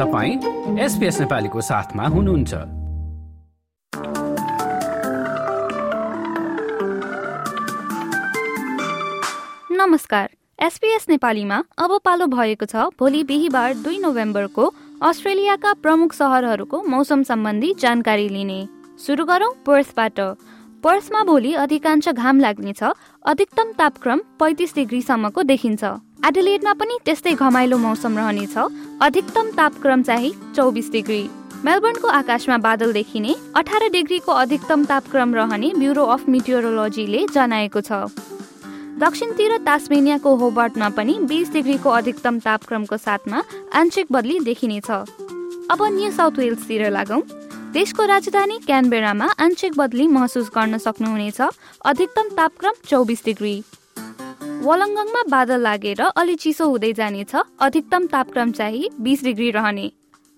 तपाईँ एसपिएस नेपालीको साथमा हुनुहुन्छ। नमस्कार। एसपीएस नेपालीमा अब पालो भएको छ भोलि बिहिबार दुई नोभेम्बरको अस्ट्रेलियाका प्रमुख सहरहरूको मौसम सम्बन्धी जानकारी लिने। सुरु गरौं पर्सबाट। पर्समा भोलि अधिकांश घाम लाग्नेछ। अधिकतम तापक्रम पैतिस डिग्रीसम्मको देखिन्छ। एडिलेडमा पनि त्यस्तै घमाइलो मौसम रहनेछ। अधिकतम तापक्रम चाहिँ चौबिस डिग्री। मेलबर्नको आकाशमा बादल देखिने अठार डिग्रीको अधिकतम तापक्रम रहने ब्युरो अफ मिटियोरोलोजीले जनाएको छ। दक्षिणतिर तास्मेनियाको होबर्टमा पनि बिस डिग्रीको अधिकतम तापक्रमको साथमा आंशिक बदली देखिनेछ। अब न्यू साउथ वेल्सतिर लागौँ। देशको राजधानी क्यानबेरामा आंशिक बदली महसुस गर्न सक्नुहुनेछ। अधिकतम तापक्रम चौबिस डिग्री। वलङ्गङमा बादल लागेर अलि चिसो हुँदै जानेछ। अधिकतम तापक्रम चाहिँ बिस डिग्री रहने।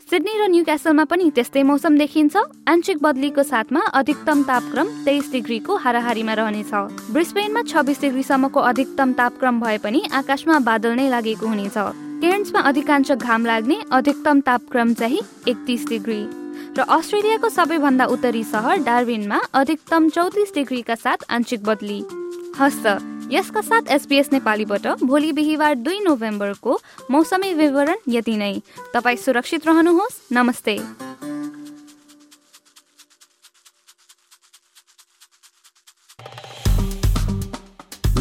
सिडनी र न्यू क्यासलमा पनि त्यस्तै मौसम देखिन्छ। आंशिक बदलीको साथमा अधिकतम तापक्रम तेइस डिग्रीको हाराहारीमा रहनेछ। ब्रिस्बेनमा छब्बिस डिग्रीसम्मको अधिकतम तापक्रम भए पनि आकाशमा बादल नै लागेको हुनेछ। केयर्न्समा अधिकांश घाम लाग्ने अधिकतम तापक्रम चाहिँ एकतिस डिग्री र अस्ट्रेलियाको सबैभन्दा उत्तरी सहर डार्विनमा अधिकतम चौतिस डिग्रीका साथ आंशिक बदली। हस्त यसका साथ एसपिएस नेपालीबाट भोलि बिहिबार दुई नोभेम्बरको मौसमी विवरण यति नै। तपाईँ सुरक्षित रहनुहोस्। नमस्ते।